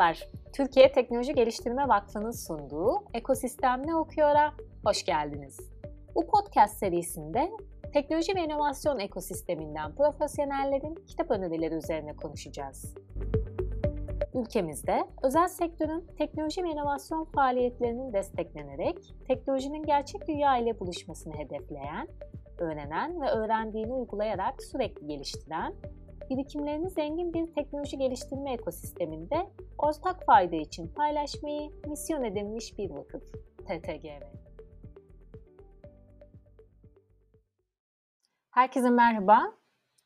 Merhabalar, Türkiye Teknoloji Geliştirme Vakfı'nın sunduğu Ekosistem Ne Okuyor'a hoş geldiniz. Bu podcast serisinde teknoloji ve inovasyon ekosisteminden profesyonellerin kitap önerileri üzerine konuşacağız. Ülkemizde özel sektörün teknoloji ve inovasyon faaliyetlerinin desteklenerek teknolojinin gerçek dünya ile buluşmasını hedefleyen, öğrenen ve öğrendiğini uygulayarak sürekli geliştiren birikimlerini zengin bir teknoloji geliştirme ekosisteminde ortak fayda için paylaşmayı misyon edinmiş bir vakıf, TTGV. Herkese merhaba.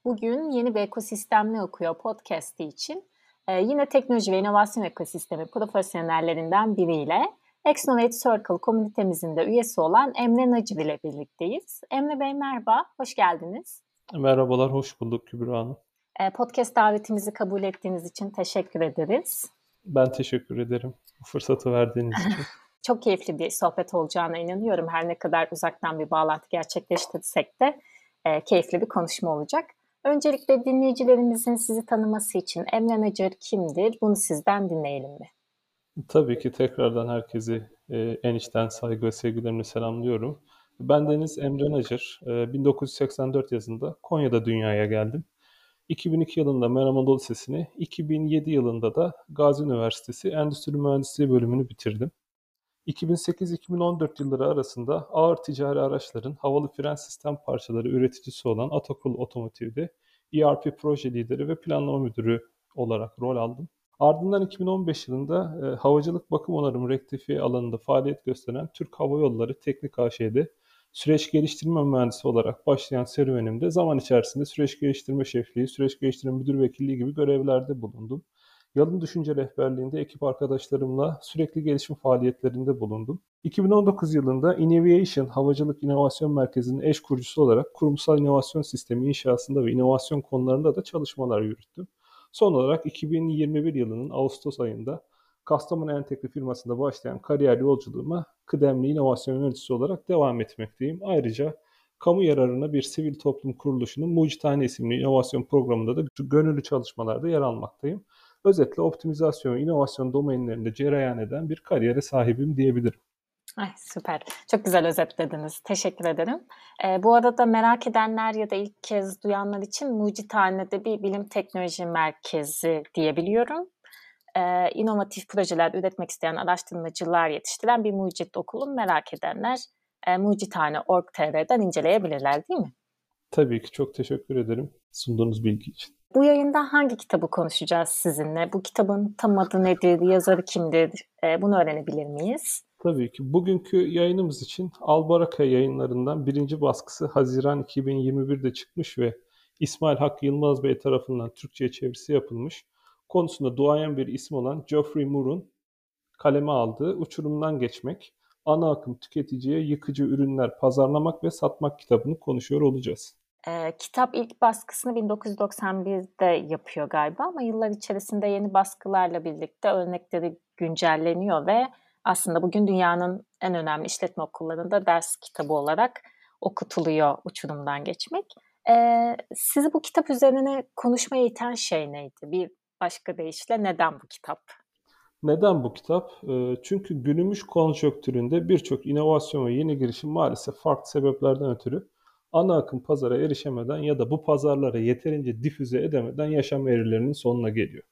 Bugün yeni bir ekosistemle okuyor podcast'i için e, yine teknoloji ve inovasyon ekosistemi profesyonellerinden biriyle Exnovate Circle komünitemizin de üyesi olan Emre Nacır ile birlikteyiz. Emre Bey merhaba, hoş geldiniz. Merhabalar, hoş bulduk Kübra Hanım. Ee, podcast davetimizi kabul ettiğiniz için teşekkür ederiz. Ben teşekkür ederim bu fırsatı verdiğiniz için. Çok keyifli bir sohbet olacağına inanıyorum. Her ne kadar uzaktan bir bağlantı gerçekleştirsek de e, keyifli bir konuşma olacak. Öncelikle dinleyicilerimizin sizi tanıması için Emre Nacar kimdir? Bunu sizden dinleyelim mi? Tabii ki tekrardan herkesi e, en içten saygı ve sevgilerimle selamlıyorum. Ben Deniz Emre Nacar. E, 1984 yazında Konya'da dünyaya geldim. 2002 yılında Meram Lisesi'ni, 2007 yılında da Gazi Üniversitesi Endüstri Mühendisliği bölümünü bitirdim. 2008-2014 yılları arasında ağır ticari araçların havalı fren sistem parçaları üreticisi olan Atakul Otomotiv'de ERP proje lideri ve planlama müdürü olarak rol aldım. Ardından 2015 yılında e, havacılık bakım onarım rektifiye alanında faaliyet gösteren Türk Hava Yolları Teknik AŞ'de süreç geliştirme mühendisi olarak başlayan serüvenimde zaman içerisinde süreç geliştirme şefliği, süreç geliştirme müdür vekilliği gibi görevlerde bulundum. Yalın Düşünce Rehberliğinde ekip arkadaşlarımla sürekli gelişim faaliyetlerinde bulundum. 2019 yılında Innovation Havacılık İnovasyon Merkezi'nin eş kurucusu olarak kurumsal inovasyon sistemi inşasında ve inovasyon konularında da çalışmalar yürüttüm. Son olarak 2021 yılının Ağustos ayında Kastamonu Entegre firmasında başlayan kariyer yolculuğuma kıdemli inovasyon yöneticisi olarak devam etmekteyim. Ayrıca kamu yararına bir sivil toplum kuruluşunun Mucitane isimli inovasyon programında da gönüllü çalışmalarda yer almaktayım. Özetle optimizasyon ve inovasyon domainlerinde cereyan eden bir kariyere sahibim diyebilirim. Ay süper. Çok güzel özetlediniz. Teşekkür ederim. Ee, bu arada merak edenler ya da ilk kez duyanlar için Mucithane'de bir bilim teknoloji merkezi diyebiliyorum. Ee, inovatif projeler üretmek isteyen araştırmacılar yetiştiren bir mucit okulun merak edenler e, mucithane.org.tr'den inceleyebilirler değil mi? Tabii ki çok teşekkür ederim sunduğunuz bilgi için. Bu yayında hangi kitabı konuşacağız sizinle? Bu kitabın tam adı nedir, yazarı kimdir? E, bunu öğrenebilir miyiz? Tabii ki. Bugünkü yayınımız için Albaraka yayınlarından birinci baskısı Haziran 2021'de çıkmış ve İsmail Hakkı Yılmaz Bey tarafından Türkçe'ye çevirisi yapılmış. Konusunda duayen bir isim olan Geoffrey Moore'un kaleme aldığı Uçurumdan Geçmek, Ana Akım Tüketiciye Yıkıcı Ürünler Pazarlamak ve Satmak kitabını konuşuyor olacağız. E, kitap ilk baskısını 1991'de yapıyor galiba ama yıllar içerisinde yeni baskılarla birlikte örnekleri güncelleniyor ve aslında bugün dünyanın en önemli işletme okullarında ders kitabı olarak okutuluyor uçurumdan geçmek. E, sizi bu kitap üzerine konuşmaya iten şey neydi? Bir başka deyişle neden bu kitap? Neden bu kitap? Çünkü günümüz konjonktüründe birçok inovasyon ve yeni girişim maalesef farklı sebeplerden ötürü ana akım pazara erişemeden ya da bu pazarlara yeterince difüze edemeden yaşam eğrilerinin sonuna geliyor.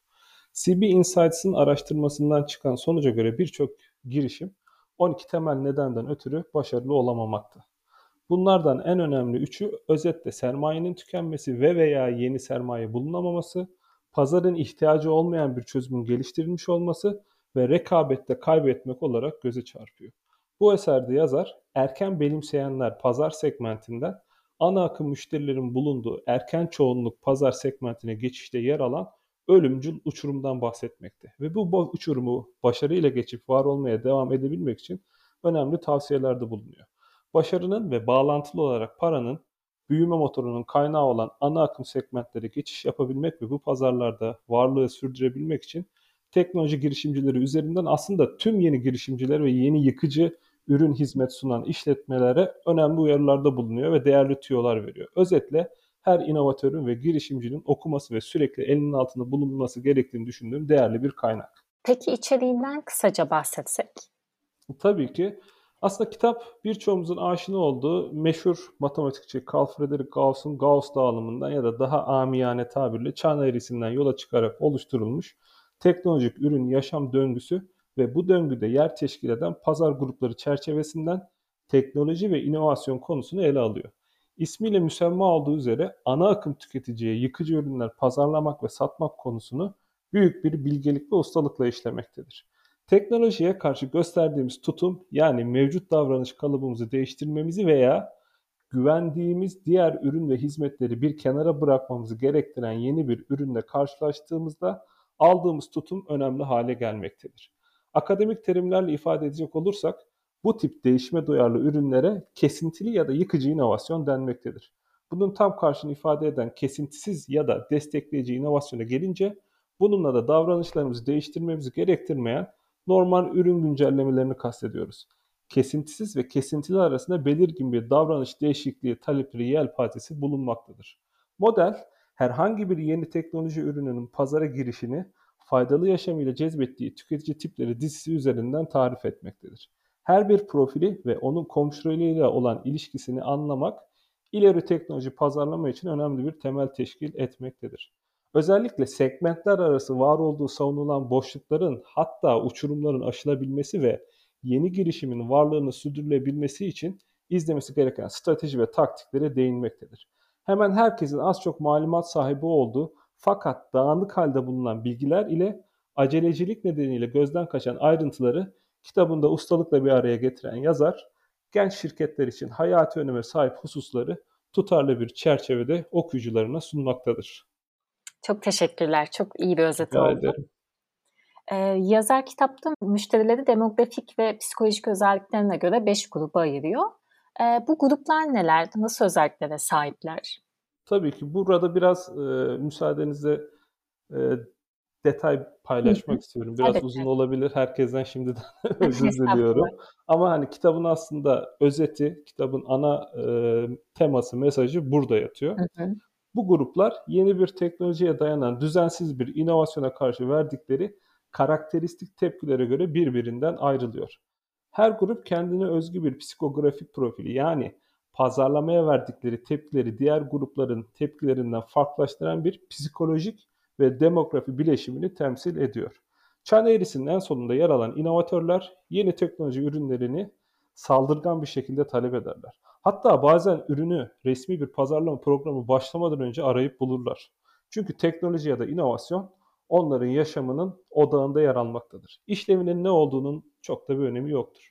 CB Insights'ın araştırmasından çıkan sonuca göre birçok girişim 12 temel nedenden ötürü başarılı olamamakta. Bunlardan en önemli üçü özetle sermayenin tükenmesi ve veya yeni sermaye bulunamaması, pazarın ihtiyacı olmayan bir çözümün geliştirilmiş olması ve rekabette kaybetmek olarak göze çarpıyor. Bu eserde yazar erken benimseyenler pazar segmentinden ana akım müşterilerin bulunduğu erken çoğunluk pazar segmentine geçişte yer alan ölümcül uçurumdan bahsetmekte. Ve bu uçurumu başarıyla geçip var olmaya devam edebilmek için önemli tavsiyelerde bulunuyor. Başarının ve bağlantılı olarak paranın büyüme motorunun kaynağı olan ana akım segmentlere geçiş yapabilmek ve bu pazarlarda varlığı sürdürebilmek için teknoloji girişimcileri üzerinden aslında tüm yeni girişimciler ve yeni yıkıcı ürün hizmet sunan işletmelere önemli uyarılarda bulunuyor ve değerli tüyolar veriyor. Özetle her inovatörün ve girişimcinin okuması ve sürekli elinin altında bulunması gerektiğini düşündüğüm değerli bir kaynak. Peki içeriğinden kısaca bahsetsek? Tabii ki. Aslında kitap birçoğumuzun aşina olduğu meşhur matematikçi Carl Friedrich Gauss'un Gauss dağılımından ya da daha amiyane tabirle çan eğrisinden yola çıkarak oluşturulmuş teknolojik ürün yaşam döngüsü ve bu döngüde yer teşkil eden pazar grupları çerçevesinden teknoloji ve inovasyon konusunu ele alıyor. İsmiyle müsemma olduğu üzere ana akım tüketiciye yıkıcı ürünler pazarlamak ve satmak konusunu büyük bir bilgelik ve ustalıkla işlemektedir. Teknolojiye karşı gösterdiğimiz tutum yani mevcut davranış kalıbımızı değiştirmemizi veya güvendiğimiz diğer ürün ve hizmetleri bir kenara bırakmamızı gerektiren yeni bir ürünle karşılaştığımızda aldığımız tutum önemli hale gelmektedir. Akademik terimlerle ifade edecek olursak bu tip değişime duyarlı ürünlere kesintili ya da yıkıcı inovasyon denmektedir. Bunun tam karşını ifade eden kesintisiz ya da destekleyici inovasyona gelince bununla da davranışlarımızı değiştirmemizi gerektirmeyen normal ürün güncellemelerini kastediyoruz. Kesintisiz ve kesintili arasında belirgin bir davranış değişikliği talepleri yelpazesi bulunmaktadır. Model, herhangi bir yeni teknoloji ürününün pazara girişini faydalı yaşamıyla cezbettiği tüketici tipleri dizisi üzerinden tarif etmektedir. Her bir profili ve onun komşularıyla olan ilişkisini anlamak, ileri teknoloji pazarlama için önemli bir temel teşkil etmektedir. Özellikle segmentler arası var olduğu savunulan boşlukların hatta uçurumların aşılabilmesi ve yeni girişimin varlığını sürdürülebilmesi için izlemesi gereken strateji ve taktiklere değinmektedir. Hemen herkesin az çok malumat sahibi olduğu fakat dağınık halde bulunan bilgiler ile acelecilik nedeniyle gözden kaçan ayrıntıları kitabında ustalıkla bir araya getiren yazar, genç şirketler için hayati öneme sahip hususları tutarlı bir çerçevede okuyucularına sunmaktadır. Çok teşekkürler. Çok iyi bir özet Rica oldu. Ederim. Ee, yazar kitapta müşterileri demografik ve psikolojik özelliklerine göre 5 gruba ayırıyor. Ee, bu gruplar neler? Nasıl özelliklere sahipler? Tabii ki burada biraz e, müsaadenizle e, detay paylaşmak istiyorum. Biraz evet, uzun evet. olabilir. Herkesten şimdiden özür diliyorum. Ama hani kitabın aslında özeti, kitabın ana e, teması, mesajı burada yatıyor. Hı hı. Bu gruplar yeni bir teknolojiye dayanan düzensiz bir inovasyona karşı verdikleri karakteristik tepkilere göre birbirinden ayrılıyor. Her grup kendine özgü bir psikografik profili yani pazarlamaya verdikleri tepkileri diğer grupların tepkilerinden farklılaştıran bir psikolojik ve demografi bileşimini temsil ediyor. Çan eğrisinin en sonunda yer alan inovatörler yeni teknoloji ürünlerini saldırgan bir şekilde talep ederler. Hatta bazen ürünü resmi bir pazarlama programı başlamadan önce arayıp bulurlar. Çünkü teknoloji ya da inovasyon onların yaşamının odağında yer almaktadır. İşlevinin ne olduğunun çok da bir önemi yoktur.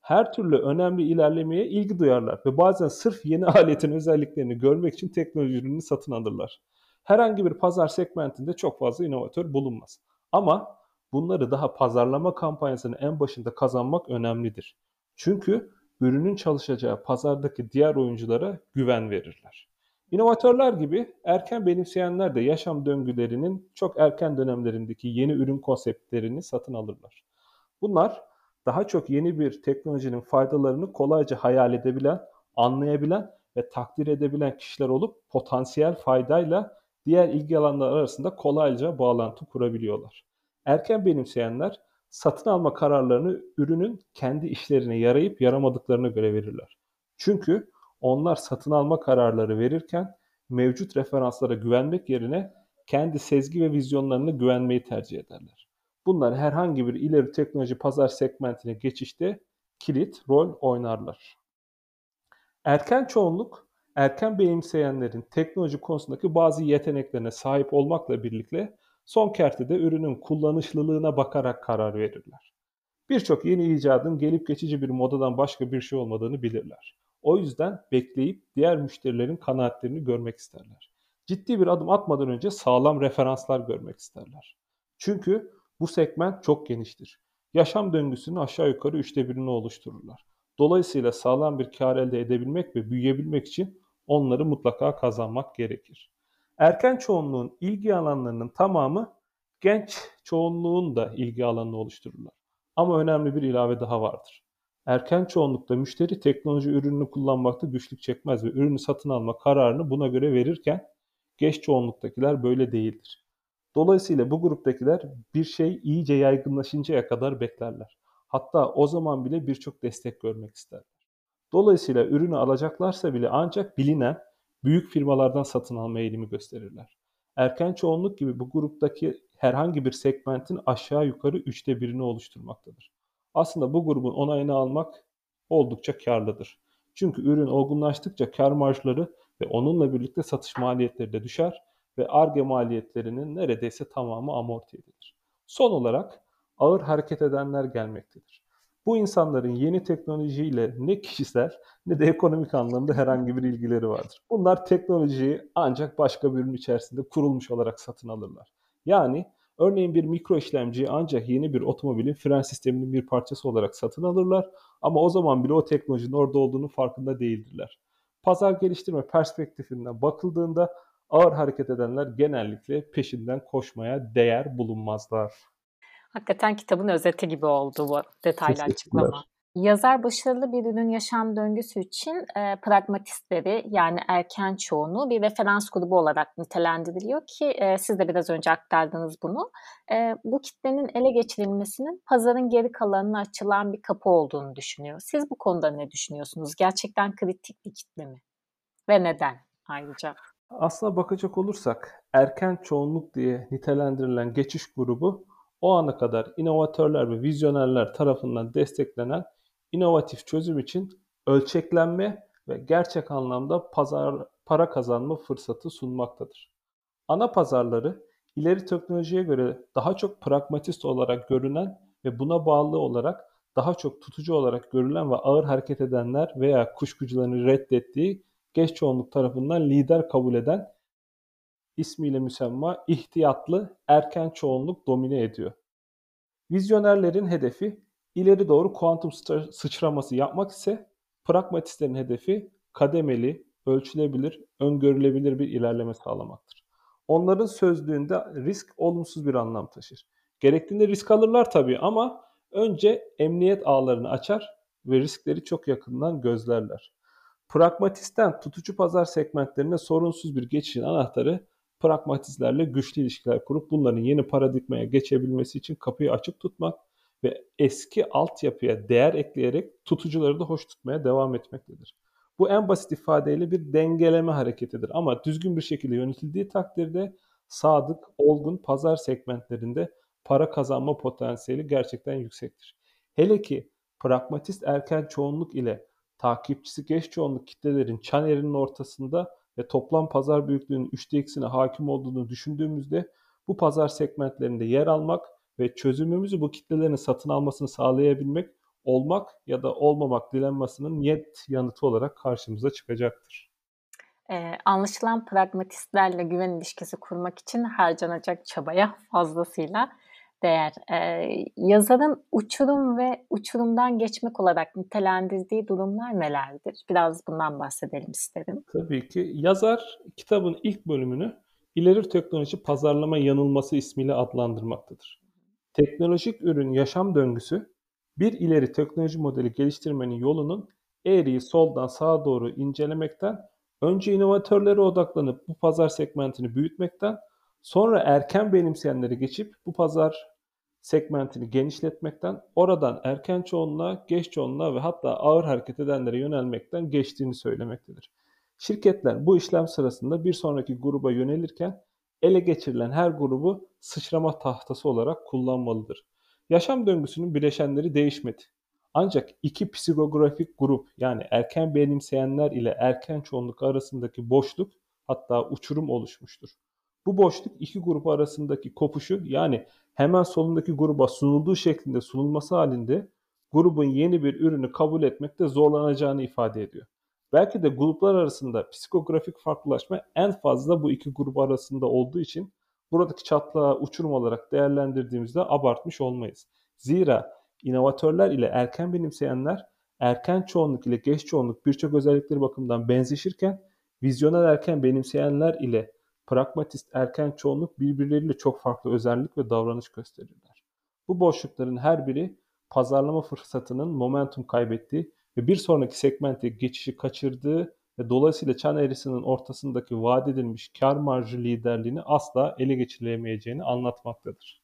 Her türlü önemli ilerlemeye ilgi duyarlar ve bazen sırf yeni aletin özelliklerini görmek için teknoloji ürününü satın alırlar. Herhangi bir pazar segmentinde çok fazla inovatör bulunmaz. Ama bunları daha pazarlama kampanyasının en başında kazanmak önemlidir. Çünkü ürünün çalışacağı pazardaki diğer oyunculara güven verirler. İnovatörler gibi erken benimseyenler de yaşam döngülerinin çok erken dönemlerindeki yeni ürün konseptlerini satın alırlar. Bunlar daha çok yeni bir teknolojinin faydalarını kolayca hayal edebilen, anlayabilen ve takdir edebilen kişiler olup potansiyel faydayla diğer ilgi alanları arasında kolayca bağlantı kurabiliyorlar. Erken benimseyenler satın alma kararlarını ürünün kendi işlerine yarayıp yaramadıklarına göre verirler. Çünkü onlar satın alma kararları verirken mevcut referanslara güvenmek yerine kendi sezgi ve vizyonlarına güvenmeyi tercih ederler. Bunlar herhangi bir ileri teknoloji pazar segmentine geçişte kilit rol oynarlar. Erken çoğunluk, erken benimseyenlerin teknoloji konusundaki bazı yeteneklerine sahip olmakla birlikte son kertede ürünün kullanışlılığına bakarak karar verirler. Birçok yeni icadın gelip geçici bir modadan başka bir şey olmadığını bilirler. O yüzden bekleyip diğer müşterilerin kanaatlerini görmek isterler. Ciddi bir adım atmadan önce sağlam referanslar görmek isterler. Çünkü bu segment çok geniştir. Yaşam döngüsünün aşağı yukarı üçte birini oluştururlar. Dolayısıyla sağlam bir kar elde edebilmek ve büyüyebilmek için onları mutlaka kazanmak gerekir. Erken çoğunluğun ilgi alanlarının tamamı genç çoğunluğun da ilgi alanını oluştururlar. Ama önemli bir ilave daha vardır. Erken çoğunlukta müşteri teknoloji ürününü kullanmakta güçlük çekmez ve ürünü satın alma kararını buna göre verirken geç çoğunluktakiler böyle değildir. Dolayısıyla bu gruptakiler bir şey iyice yaygınlaşıncaya kadar beklerler. Hatta o zaman bile birçok destek görmek isterler. Dolayısıyla ürünü alacaklarsa bile ancak bilinen büyük firmalardan satın alma eğilimi gösterirler. Erken çoğunluk gibi bu gruptaki herhangi bir segmentin aşağı yukarı üçte birini oluşturmaktadır. Aslında bu grubun onayını almak oldukça karlıdır. Çünkü ürün olgunlaştıkça kar marjları ve onunla birlikte satış maliyetleri de düşer ve ARGE maliyetlerinin neredeyse tamamı amorti edilir. Son olarak ağır hareket edenler gelmektedir. Bu insanların yeni teknolojiyle ne kişisel ne de ekonomik anlamda herhangi bir ilgileri vardır. Bunlar teknolojiyi ancak başka bir ürün içerisinde kurulmuş olarak satın alırlar. Yani örneğin bir mikro işlemciyi ancak yeni bir otomobilin fren sisteminin bir parçası olarak satın alırlar ama o zaman bile o teknolojinin orada olduğunu farkında değildirler. Pazar geliştirme perspektifinden bakıldığında ağır hareket edenler genellikle peşinden koşmaya değer bulunmazlar. Hakikaten kitabın özeti gibi oldu bu detaylı açıklama. Yazar başarılı bir ürün yaşam döngüsü için e, pragmatistleri yani erken çoğunu bir referans grubu olarak nitelendiriliyor ki e, siz de biraz önce aktardınız bunu. E, bu kitlenin ele geçirilmesinin pazarın geri kalanına açılan bir kapı olduğunu düşünüyor. Siz bu konuda ne düşünüyorsunuz? Gerçekten kritik bir kitle mi? Ve neden ayrıca? Aslına bakacak olursak erken çoğunluk diye nitelendirilen geçiş grubu o ana kadar inovatörler ve vizyonerler tarafından desteklenen inovatif çözüm için ölçeklenme ve gerçek anlamda pazar para kazanma fırsatı sunmaktadır. Ana pazarları ileri teknolojiye göre daha çok pragmatist olarak görünen ve buna bağlı olarak daha çok tutucu olarak görülen ve ağır hareket edenler veya kuşkucuların reddettiği geç çoğunluk tarafından lider kabul eden ismiyle müsemma ihtiyatlı erken çoğunluk domine ediyor. Vizyonerlerin hedefi ileri doğru kuantum sıçraması yapmak ise pragmatistlerin hedefi kademeli, ölçülebilir, öngörülebilir bir ilerleme sağlamaktır. Onların sözlüğünde risk olumsuz bir anlam taşır. Gerektiğinde risk alırlar tabii ama önce emniyet ağlarını açar ve riskleri çok yakından gözlerler. Pragmatisten tutucu pazar segmentlerine sorunsuz bir geçişin anahtarı pragmatistlerle güçlü ilişkiler kurup bunların yeni paradigmaya geçebilmesi için kapıyı açık tutmak ve eski altyapıya değer ekleyerek tutucuları da hoş tutmaya devam etmektedir. Bu en basit ifadeyle bir dengeleme hareketidir ama düzgün bir şekilde yönetildiği takdirde sadık, olgun pazar segmentlerinde para kazanma potansiyeli gerçekten yüksektir. Hele ki pragmatist erken çoğunluk ile takipçisi geç çoğunluk kitlelerin çan eğrinin ortasında ve toplam pazar büyüklüğünün 3'te ikisine hakim olduğunu düşündüğümüzde bu pazar segmentlerinde yer almak ve çözümümüzü bu kitlelerin satın almasını sağlayabilmek olmak ya da olmamak dilenmasının niyet yanıtı olarak karşımıza çıkacaktır. Ee, anlaşılan pragmatistlerle güven ilişkisi kurmak için harcanacak çabaya fazlasıyla değer. Ee, yazarın uçurum ve uçurumdan geçmek olarak nitelendirdiği durumlar nelerdir? Biraz bundan bahsedelim isterim. Tabii ki. Yazar kitabın ilk bölümünü ileri teknoloji pazarlama yanılması ismiyle adlandırmaktadır. Teknolojik ürün yaşam döngüsü bir ileri teknoloji modeli geliştirmenin yolunun eğriyi soldan sağa doğru incelemekten, önce inovatörlere odaklanıp bu pazar segmentini büyütmekten, sonra erken benimseyenleri geçip bu pazar segmentini genişletmekten, oradan erken çoğunluğa, geç çoğunluğa ve hatta ağır hareket edenlere yönelmekten geçtiğini söylemektedir. Şirketler bu işlem sırasında bir sonraki gruba yönelirken ele geçirilen her grubu sıçrama tahtası olarak kullanmalıdır. Yaşam döngüsünün bileşenleri değişmedi. Ancak iki psikografik grup yani erken benimseyenler ile erken çoğunluk arasındaki boşluk hatta uçurum oluşmuştur. Bu boşluk iki grup arasındaki kopuşu yani hemen solundaki gruba sunulduğu şeklinde sunulması halinde grubun yeni bir ürünü kabul etmekte zorlanacağını ifade ediyor. Belki de gruplar arasında psikografik farklılaşma en fazla bu iki grup arasında olduğu için buradaki çatlağı uçurum olarak değerlendirdiğimizde abartmış olmayız. Zira inovatörler ile erken benimseyenler erken çoğunluk ile geç çoğunluk birçok özellikleri bakımından benzeşirken vizyoner erken benimseyenler ile pragmatist erken çoğunluk birbirleriyle çok farklı özellik ve davranış gösterirler. Bu boşlukların her biri pazarlama fırsatının momentum kaybettiği ve bir sonraki segmente geçişi kaçırdığı ve dolayısıyla çan eğrisinin ortasındaki vaat edilmiş kar marjı liderliğini asla ele geçirilemeyeceğini anlatmaktadır.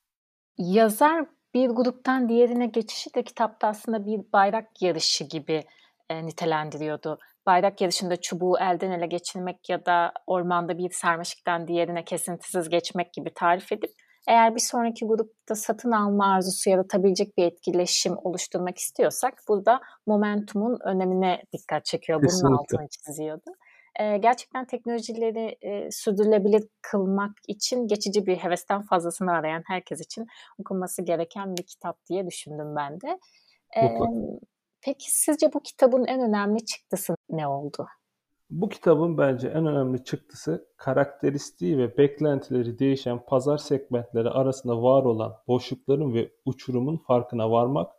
Yazar bir gruptan diğerine geçişi de kitapta aslında bir bayrak yarışı gibi e, nitelendiriyordu. Bayrak yarışında çubuğu elden ele geçirmek ya da ormanda bir sarmaşıktan diğerine kesintisiz geçmek gibi tarif edip eğer bir sonraki grupta satın alma arzusu yaratabilecek bir etkileşim oluşturmak istiyorsak burada momentumun önemine dikkat çekiyor. Bunun Kesinlikle. altını çiziyordu. Ee, gerçekten teknolojileri e, sürdürülebilir kılmak için geçici bir hevesten fazlasını arayan herkes için okunması gereken bir kitap diye düşündüm ben de. Ee, peki sizce bu kitabın en önemli çıktısı ne oldu? Bu kitabın bence en önemli çıktısı karakteristiği ve beklentileri değişen pazar segmentleri arasında var olan boşlukların ve uçurumun farkına varmak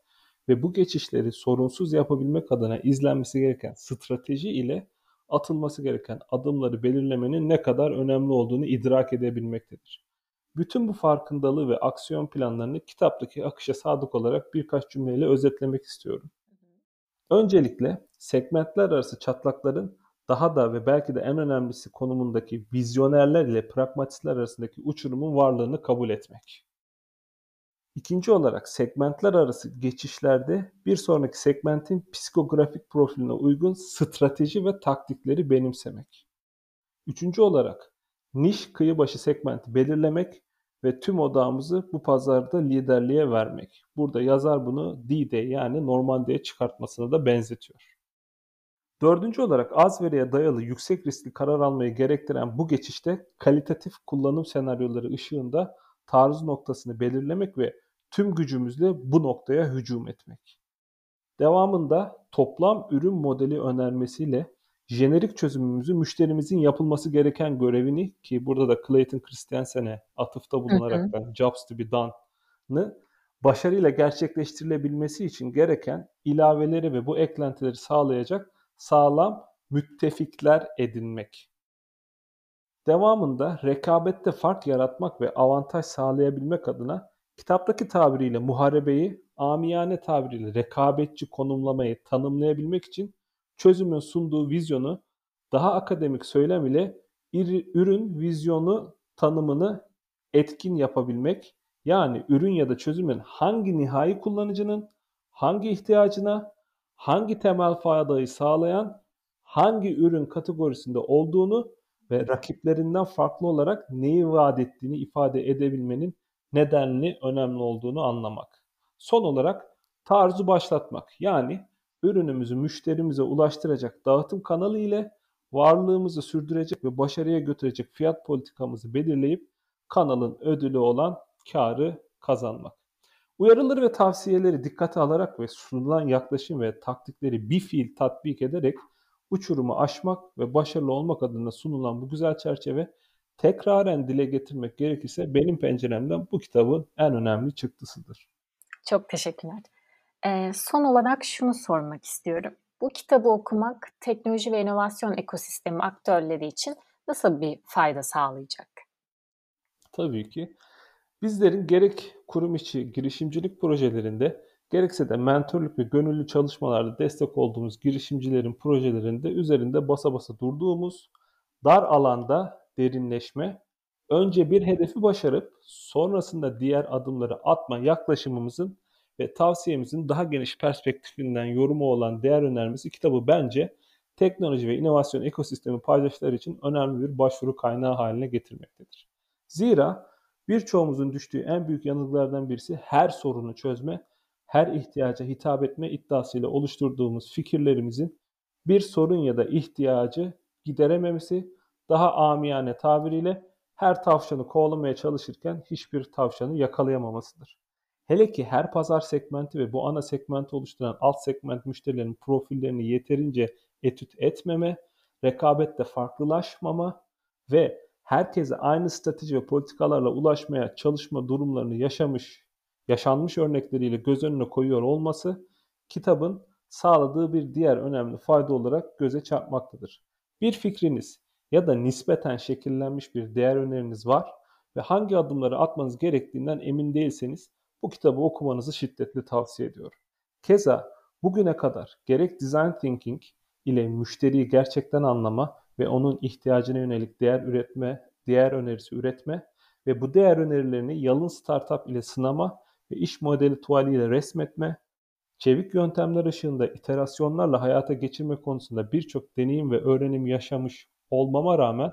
ve bu geçişleri sorunsuz yapabilmek adına izlenmesi gereken strateji ile atılması gereken adımları belirlemenin ne kadar önemli olduğunu idrak edebilmektedir. Bütün bu farkındalığı ve aksiyon planlarını kitaptaki akışa sadık olarak birkaç cümleyle özetlemek istiyorum. Öncelikle segmentler arası çatlakların daha da ve belki de en önemlisi konumundaki vizyonerler ile pragmatistler arasındaki uçurumun varlığını kabul etmek. İkinci olarak segmentler arası geçişlerde bir sonraki segmentin psikografik profiline uygun strateji ve taktikleri benimsemek. Üçüncü olarak niş kıyı başı segmenti belirlemek ve tüm odağımızı bu pazarda liderliğe vermek. Burada yazar bunu D-Day yani Normandiya çıkartmasına da benzetiyor. Dördüncü olarak az veriye dayalı yüksek riskli karar almayı gerektiren bu geçişte kalitatif kullanım senaryoları ışığında taarruz noktasını belirlemek ve tüm gücümüzle bu noktaya hücum etmek. Devamında toplam ürün modeli önermesiyle jenerik çözümümüzü müşterimizin yapılması gereken görevini ki burada da Clayton Christensen'e atıfta bulunarak ben Jobs to be done'ı başarıyla gerçekleştirilebilmesi için gereken ilaveleri ve bu eklentileri sağlayacak sağlam müttefikler edinmek. Devamında rekabette fark yaratmak ve avantaj sağlayabilmek adına kitaptaki tabiriyle muharebeyi, amiyane tabiriyle rekabetçi konumlamayı tanımlayabilmek için çözümün sunduğu vizyonu daha akademik söylem ile ürün vizyonu tanımını etkin yapabilmek, yani ürün ya da çözümün hangi nihai kullanıcının hangi ihtiyacına hangi temel faydayı sağlayan hangi ürün kategorisinde olduğunu ve rakiplerinden farklı olarak neyi vaat ettiğini ifade edebilmenin nedenli önemli olduğunu anlamak. Son olarak tarzı başlatmak yani ürünümüzü müşterimize ulaştıracak dağıtım kanalı ile varlığımızı sürdürecek ve başarıya götürecek fiyat politikamızı belirleyip kanalın ödülü olan karı kazanmak. Uyarıları ve tavsiyeleri dikkate alarak ve sunulan yaklaşım ve taktikleri bir fiil tatbik ederek uçurumu aşmak ve başarılı olmak adına sunulan bu güzel çerçeve tekraren dile getirmek gerekirse benim penceremden bu kitabın en önemli çıktısıdır. Çok teşekkürler. Ee, son olarak şunu sormak istiyorum. Bu kitabı okumak teknoloji ve inovasyon ekosistemi aktörleri için nasıl bir fayda sağlayacak? Tabii ki. Bizlerin gerek kurum içi girişimcilik projelerinde gerekse de mentorluk ve gönüllü çalışmalarda destek olduğumuz girişimcilerin projelerinde üzerinde basa basa durduğumuz dar alanda derinleşme, önce bir hedefi başarıp sonrasında diğer adımları atma yaklaşımımızın ve tavsiyemizin daha geniş perspektifinden yorumu olan değer önermesi kitabı bence teknoloji ve inovasyon ekosistemi paydaşları için önemli bir başvuru kaynağı haline getirmektedir. Zira Birçoğumuzun düştüğü en büyük yanılgılardan birisi her sorunu çözme, her ihtiyaca hitap etme iddiasıyla oluşturduğumuz fikirlerimizin bir sorun ya da ihtiyacı giderememesi, daha amiyane tabiriyle her tavşanı kovalamaya çalışırken hiçbir tavşanı yakalayamamasıdır. Hele ki her pazar segmenti ve bu ana segmenti oluşturan alt segment müşterilerin profillerini yeterince etüt etmeme, rekabette farklılaşmama ve herkese aynı strateji ve politikalarla ulaşmaya çalışma durumlarını yaşamış, yaşanmış örnekleriyle göz önüne koyuyor olması kitabın sağladığı bir diğer önemli fayda olarak göze çarpmaktadır. Bir fikriniz ya da nispeten şekillenmiş bir değer öneriniz var ve hangi adımları atmanız gerektiğinden emin değilseniz bu kitabı okumanızı şiddetle tavsiye ediyorum. Keza bugüne kadar gerek design thinking, ile müşteriyi gerçekten anlama ve onun ihtiyacına yönelik değer üretme, değer önerisi üretme ve bu değer önerilerini yalın startup ile sınama ve iş modeli tuvaliyle resmetme, çevik yöntemler ışığında iterasyonlarla hayata geçirme konusunda birçok deneyim ve öğrenim yaşamış olmama rağmen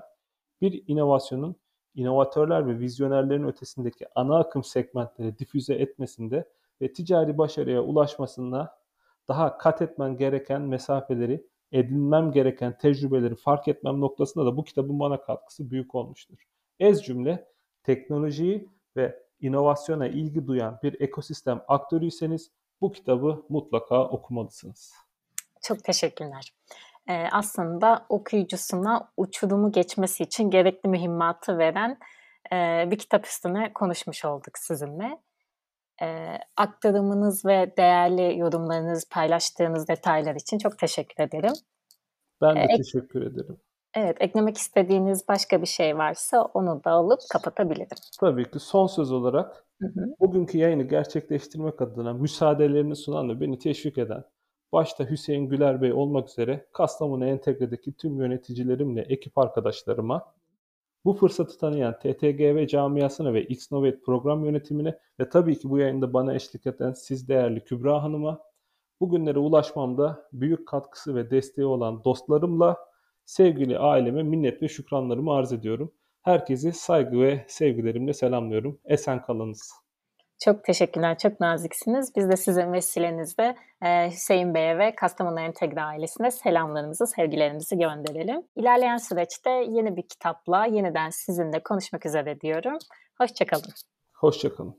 bir inovasyonun inovatörler ve vizyonerlerin ötesindeki ana akım segmentleri difüze etmesinde ve ticari başarıya ulaşmasında daha kat etmen gereken mesafeleri, edinmem gereken tecrübeleri fark etmem noktasında da bu kitabın bana katkısı büyük olmuştur. Ez cümle teknolojiyi ve inovasyona ilgi duyan bir ekosistem aktörüyseniz bu kitabı mutlaka okumalısınız. Çok teşekkürler. Ee, aslında okuyucusuna uçurumu geçmesi için gerekli mühimmatı veren e, bir kitap üstüne konuşmuş olduk sizinle. E, aktarımınız ve değerli yorumlarınız, paylaştığınız detaylar için çok teşekkür ederim. Ben de ee, teşekkür ederim. Evet, eklemek istediğiniz başka bir şey varsa onu da alıp kapatabilirim. Tabii ki son söz olarak hı hı. bugünkü yayını gerçekleştirmek adına müsaadelerini sunan ve beni teşvik eden başta Hüseyin Güler Bey olmak üzere Kastamonu Entegre'deki tüm yöneticilerimle, ekip arkadaşlarıma bu fırsatı tanıyan TTGV camiasına ve Xnovate program yönetimine ve tabii ki bu yayında bana eşlik eden siz değerli Kübra Hanım'a bugünlere ulaşmamda büyük katkısı ve desteği olan dostlarımla sevgili aileme minnet ve şükranlarımı arz ediyorum. Herkesi saygı ve sevgilerimle selamlıyorum. Esen kalınız. Çok teşekkürler, çok naziksiniz. Biz de sizin vesilenizde e, Hüseyin Bey'e ve Kastamonu Entegre ailesine selamlarımızı, sevgilerimizi gönderelim. İlerleyen süreçte yeni bir kitapla yeniden sizinle konuşmak üzere diyorum. Hoşçakalın. Hoşçakalın.